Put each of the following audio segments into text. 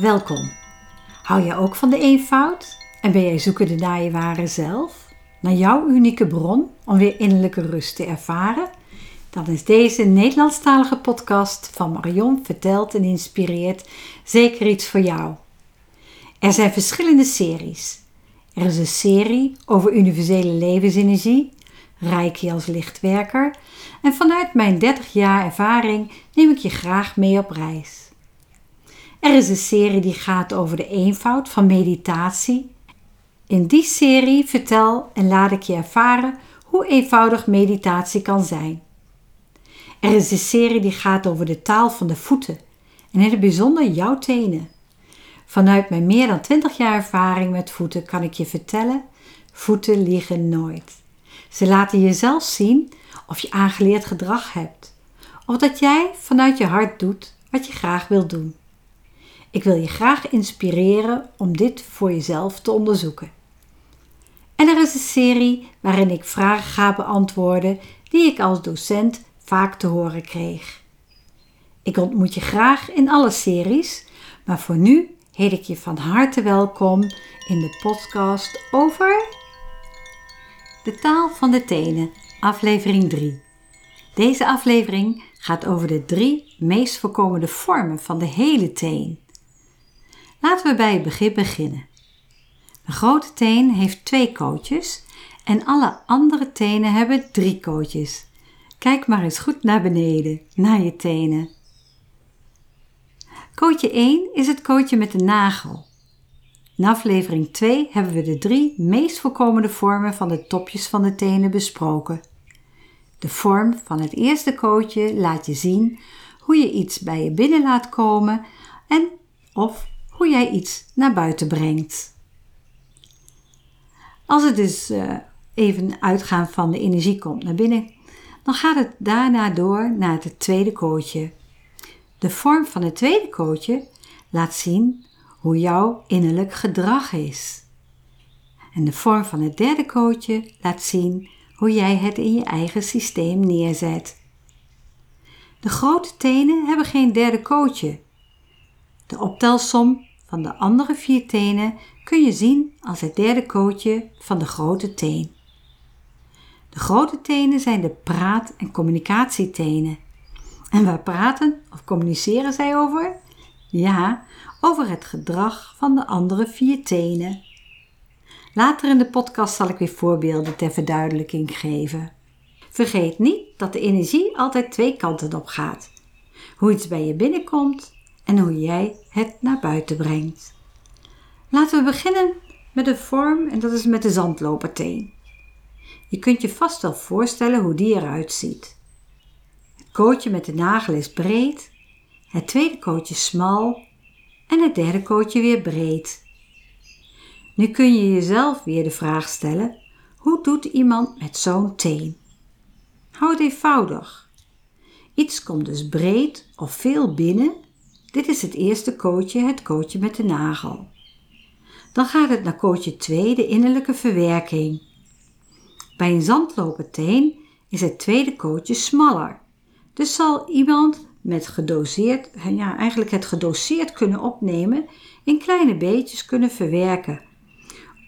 Welkom. Hou jij ook van de eenvoud? En ben jij zoekende naar je ware zelf? Naar jouw unieke bron om weer innerlijke rust te ervaren? Dan is deze Nederlandstalige podcast van Marion verteld en inspireert zeker iets voor jou. Er zijn verschillende series. Er is een serie over universele levensenergie, Reiki als lichtwerker, en vanuit mijn 30 jaar ervaring neem ik je graag mee op reis. Er is een serie die gaat over de eenvoud van meditatie. In die serie vertel en laat ik je ervaren hoe eenvoudig meditatie kan zijn. Er is een serie die gaat over de taal van de voeten en in het bijzonder jouw tenen. Vanuit mijn meer dan 20 jaar ervaring met voeten kan ik je vertellen: voeten liegen nooit. Ze laten je zelf zien of je aangeleerd gedrag hebt, of dat jij vanuit je hart doet wat je graag wilt doen. Ik wil je graag inspireren om dit voor jezelf te onderzoeken. En er is een serie waarin ik vragen ga beantwoorden die ik als docent vaak te horen kreeg. Ik ontmoet je graag in alle series, maar voor nu heet ik je van harte welkom in de podcast over de taal van de tenen, aflevering 3. Deze aflevering gaat over de drie meest voorkomende vormen van de hele teen. Laten we bij het begin beginnen. De grote teen heeft twee kootjes en alle andere tenen hebben drie kootjes. Kijk maar eens goed naar beneden, naar je tenen. Kootje 1 is het kootje met de nagel. In aflevering 2 hebben we de drie meest voorkomende vormen van de topjes van de tenen besproken. De vorm van het eerste kootje laat je zien hoe je iets bij je binnen laat komen en of hoe jij iets naar buiten brengt. Als het dus uh, even uitgaan van de energie komt naar binnen, dan gaat het daarna door naar het tweede kootje. De vorm van het tweede kootje laat zien hoe jouw innerlijk gedrag is. En de vorm van het derde kootje laat zien hoe jij het in je eigen systeem neerzet. De grote tenen hebben geen derde kootje. De optelsom van de andere vier tenen kun je zien als het derde kootje van de grote teen. De grote tenen zijn de praat- en communicatietenen. En waar praten of communiceren zij over? Ja, over het gedrag van de andere vier tenen. Later in de podcast zal ik weer voorbeelden ter verduidelijking geven. Vergeet niet dat de energie altijd twee kanten op gaat. Hoe iets bij je binnenkomt en hoe jij het naar buiten brengt. Laten we beginnen met de vorm en dat is met de zandloperteen. Je kunt je vast wel voorstellen hoe die eruit ziet. Het kootje met de nagel is breed, het tweede kootje smal en het derde kootje weer breed. Nu kun je jezelf weer de vraag stellen: hoe doet iemand met zo'n teen? Houd het eenvoudig. Iets komt dus breed of veel binnen dit is het eerste kootje, het kootje met de nagel. Dan gaat het naar kootje 2, de innerlijke verwerking. Bij een zandloperteen is het tweede kootje smaller. Dus zal iemand met gedoseerd, ja, eigenlijk het gedoseerd kunnen opnemen, in kleine beetjes kunnen verwerken.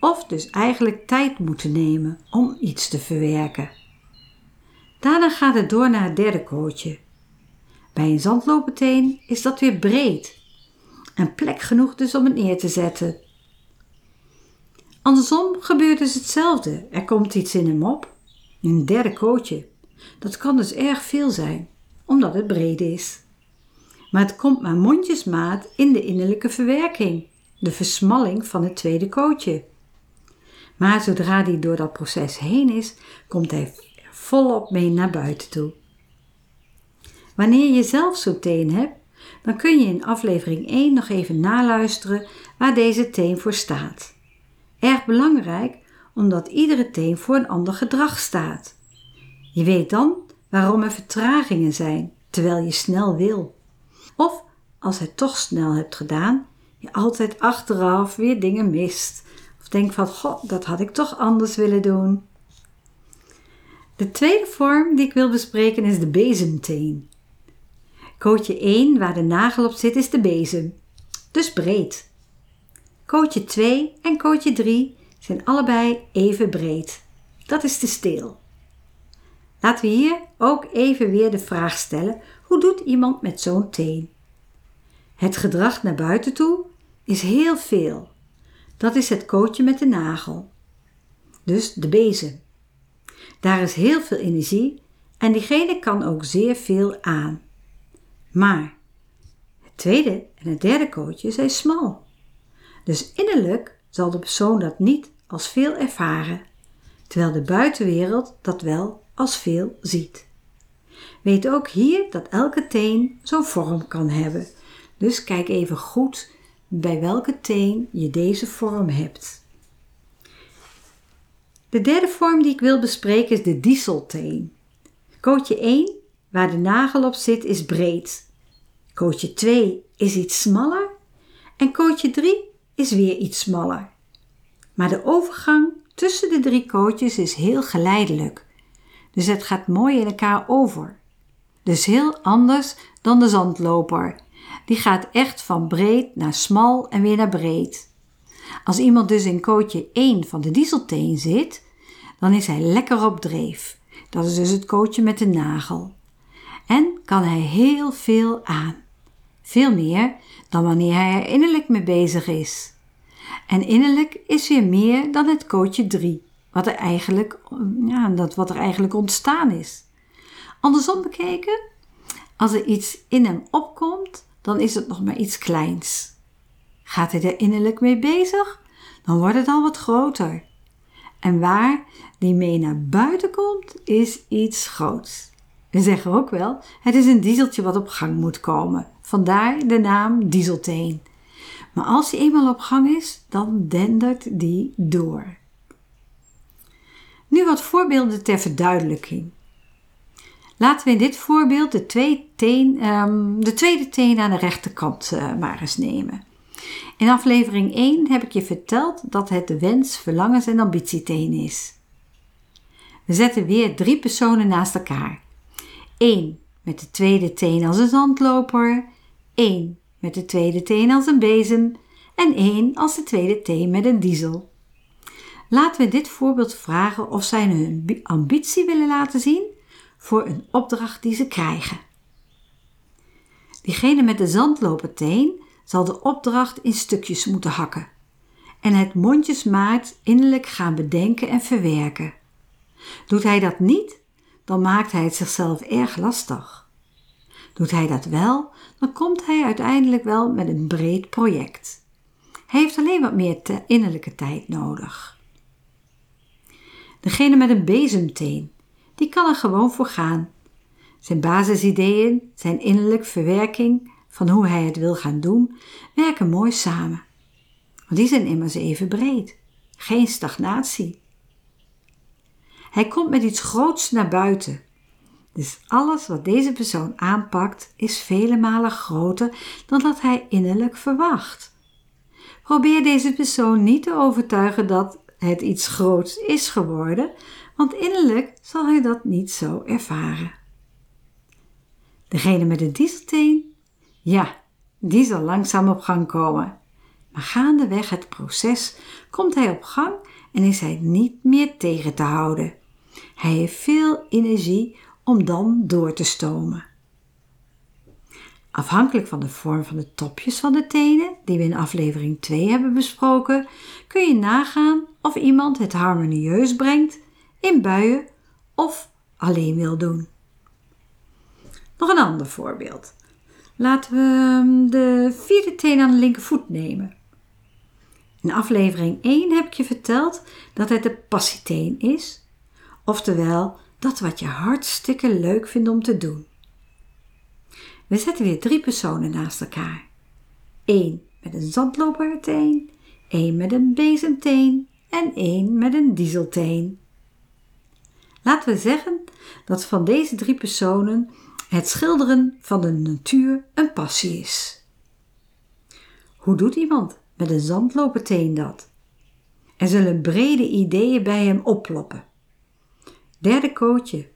Of dus eigenlijk tijd moeten nemen om iets te verwerken. Daarna gaat het door naar het derde kootje. Bij een zandloperteen is dat weer breed en plek genoeg dus om het neer te zetten. Andersom gebeurt dus hetzelfde. Er komt iets in hem op, een derde kootje. Dat kan dus erg veel zijn, omdat het breed is. Maar het komt maar mondjesmaat in de innerlijke verwerking, de versmalling van het tweede kootje. Maar zodra die door dat proces heen is, komt hij volop mee naar buiten toe. Wanneer je zelf zo'n teen hebt, dan kun je in aflevering 1 nog even naluisteren waar deze teen voor staat. Erg belangrijk omdat iedere teen voor een ander gedrag staat. Je weet dan waarom er vertragingen zijn terwijl je snel wil. Of als het toch snel hebt gedaan, je altijd achteraf weer dingen mist. Of denkt van, god, dat had ik toch anders willen doen. De tweede vorm die ik wil bespreken is de bezemteen. Kootje 1, waar de nagel op zit, is de bezem. dus breed. Kootje 2 en kootje 3 zijn allebei even breed. Dat is de steel. Laten we hier ook even weer de vraag stellen: hoe doet iemand met zo'n teen? Het gedrag naar buiten toe is heel veel. Dat is het kootje met de nagel. Dus de bezem. Daar is heel veel energie en diegene kan ook zeer veel aan. Maar het tweede en het derde kootje zijn smal. Dus innerlijk zal de persoon dat niet als veel ervaren, terwijl de buitenwereld dat wel als veel ziet. Weet ook hier dat elke teen zo'n vorm kan hebben. Dus kijk even goed bij welke teen je deze vorm hebt. De derde vorm die ik wil bespreken is de dieselteen. Kootje 1, waar de nagel op zit, is breed. Kootje 2 is iets smaller. En kootje 3 is weer iets smaller. Maar de overgang tussen de drie kootjes is heel geleidelijk. Dus het gaat mooi in elkaar over. Dus heel anders dan de zandloper. Die gaat echt van breed naar smal en weer naar breed. Als iemand dus in kootje 1 van de dieselteen zit, dan is hij lekker op dreef. Dat is dus het kootje met de nagel. En kan hij heel veel aan. Veel meer dan wanneer hij er innerlijk mee bezig is. En innerlijk is weer meer dan het kootje 3, wat er eigenlijk, ja, dat wat er eigenlijk ontstaan is. Andersom bekeken, als er iets in hem opkomt, dan is het nog maar iets kleins. Gaat hij er innerlijk mee bezig, dan wordt het al wat groter. En waar die mee naar buiten komt, is iets groots. We zeggen ook wel, het is een dieseltje wat op gang moet komen. Vandaar de naam dieselteen. Maar als die eenmaal op gang is, dan dendert die door. Nu wat voorbeelden ter verduidelijking. Laten we in dit voorbeeld de, twee teen, um, de tweede teen aan de rechterkant uh, maar eens nemen. In aflevering 1 heb ik je verteld dat het de wens, verlangens en ambitieteen is. We zetten weer drie personen naast elkaar. Eén met de tweede teen als een zandloper, één met de tweede teen als een bezem en één als de tweede teen met een diesel. Laten we dit voorbeeld vragen of zij hun ambitie willen laten zien voor een opdracht die ze krijgen. Diegene met de zandloperteen zal de opdracht in stukjes moeten hakken en het mondjesmaat innerlijk gaan bedenken en verwerken. Doet hij dat niet, dan maakt hij het zichzelf erg lastig. Doet hij dat wel, dan komt hij uiteindelijk wel met een breed project. Hij heeft alleen wat meer innerlijke tijd nodig. Degene met een bezemteen, die kan er gewoon voor gaan. Zijn basisideeën, zijn innerlijke verwerking van hoe hij het wil gaan doen, werken mooi samen. Want die zijn immers even breed. Geen stagnatie. Hij komt met iets groots naar buiten. Dus alles wat deze persoon aanpakt is vele malen groter dan dat hij innerlijk verwacht. Probeer deze persoon niet te overtuigen dat het iets groots is geworden, want innerlijk zal hij dat niet zo ervaren. Degene met de dieselteen, ja, die zal langzaam op gang komen. Maar gaandeweg het proces komt hij op gang en is hij niet meer tegen te houden. Hij heeft veel energie om dan door te stomen. Afhankelijk van de vorm van de topjes van de tenen, die we in aflevering 2 hebben besproken, kun je nagaan of iemand het harmonieus brengt, in buien of alleen wil doen. Nog een ander voorbeeld. Laten we ehm, de vierde teen aan de linkervoet nemen. In aflevering 1 heb ik je verteld dat het de passieteen is, oftewel dat wat je hartstikke leuk vindt om te doen. We zetten weer drie personen naast elkaar. Eén met een zandloperteen, één met een bezemteen en één met een dieselteen. Laten we zeggen dat van deze drie personen het schilderen van de natuur een passie is. Hoe doet iemand met een zandloperteen dat? Er zullen brede ideeën bij hem oploppen. Derde kootje.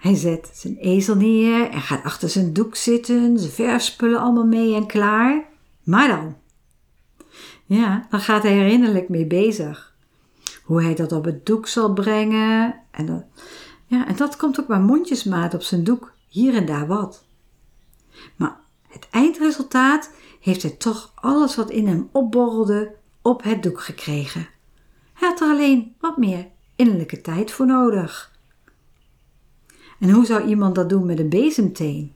Hij zet zijn ezel neer en gaat achter zijn doek zitten, zijn verfspullen allemaal mee en klaar. Maar dan? Ja, dan gaat hij er innerlijk mee bezig. Hoe hij dat op het doek zal brengen. En dat, ja, en dat komt ook maar mondjesmaat op zijn doek, hier en daar wat. Maar het eindresultaat heeft hij toch alles wat in hem opborrelde op het doek gekregen. Hij had er alleen wat meer innerlijke tijd voor nodig. En hoe zou iemand dat doen met een bezemteen?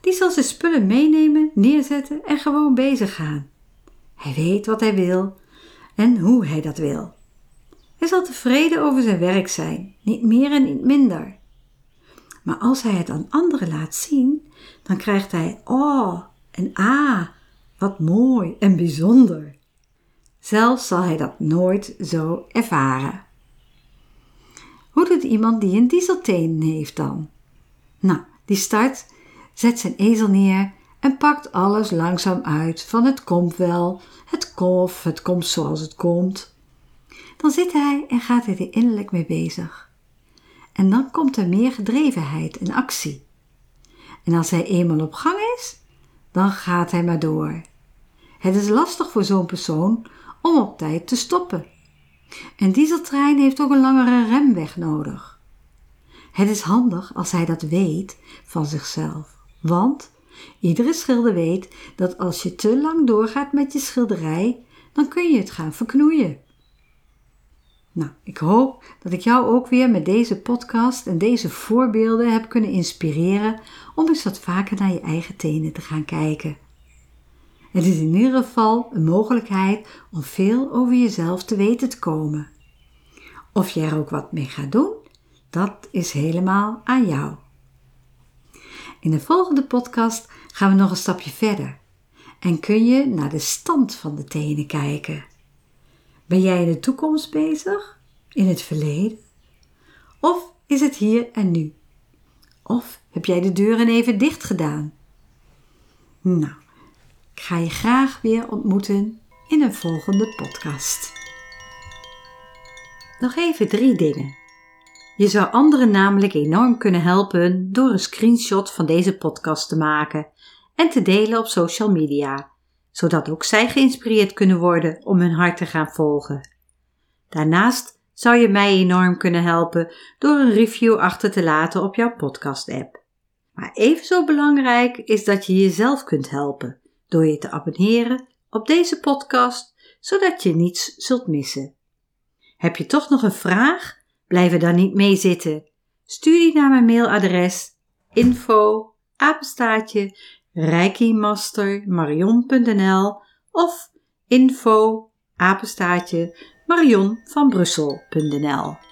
Die zal zijn spullen meenemen, neerzetten en gewoon bezig gaan. Hij weet wat hij wil en hoe hij dat wil. Hij zal tevreden over zijn werk zijn, niet meer en niet minder. Maar als hij het aan anderen laat zien, dan krijgt hij oh en ah, wat mooi en bijzonder. Zelf zal hij dat nooit zo ervaren. Iemand die een dieselteen heeft dan? Nou, die start, zet zijn ezel neer en pakt alles langzaam uit van het komt wel, het kof, het komt zoals het komt. Dan zit hij en gaat hij er innerlijk mee bezig. En dan komt er meer gedrevenheid en actie. En als hij eenmaal op gang is, dan gaat hij maar door. Het is lastig voor zo'n persoon om op tijd te stoppen. Een dieseltrein heeft ook een langere remweg nodig. Het is handig als hij dat weet van zichzelf, want iedere schilder weet dat als je te lang doorgaat met je schilderij, dan kun je het gaan verknoeien. Nou, ik hoop dat ik jou ook weer met deze podcast en deze voorbeelden heb kunnen inspireren om eens wat vaker naar je eigen tenen te gaan kijken. Het is in ieder geval een mogelijkheid om veel over jezelf te weten te komen. Of je er ook wat mee gaat doen, dat is helemaal aan jou. In de volgende podcast gaan we nog een stapje verder en kun je naar de stand van de tenen kijken. Ben jij in de toekomst bezig? In het verleden? Of is het hier en nu? Of heb jij de deuren even dicht gedaan? Nou, ik ga je graag weer ontmoeten in een volgende podcast. Nog even drie dingen. Je zou anderen namelijk enorm kunnen helpen door een screenshot van deze podcast te maken en te delen op social media, zodat ook zij geïnspireerd kunnen worden om hun hart te gaan volgen. Daarnaast zou je mij enorm kunnen helpen door een review achter te laten op jouw podcast-app. Maar even zo belangrijk is dat je jezelf kunt helpen door je te abonneren op deze podcast, zodat je niets zult missen. Heb je toch nog een vraag? Blijf er dan niet mee zitten. Stuur die naar mijn mailadres info apenstaatje reikimastermarion.nl of info apenstaatje marionvanbrussel.nl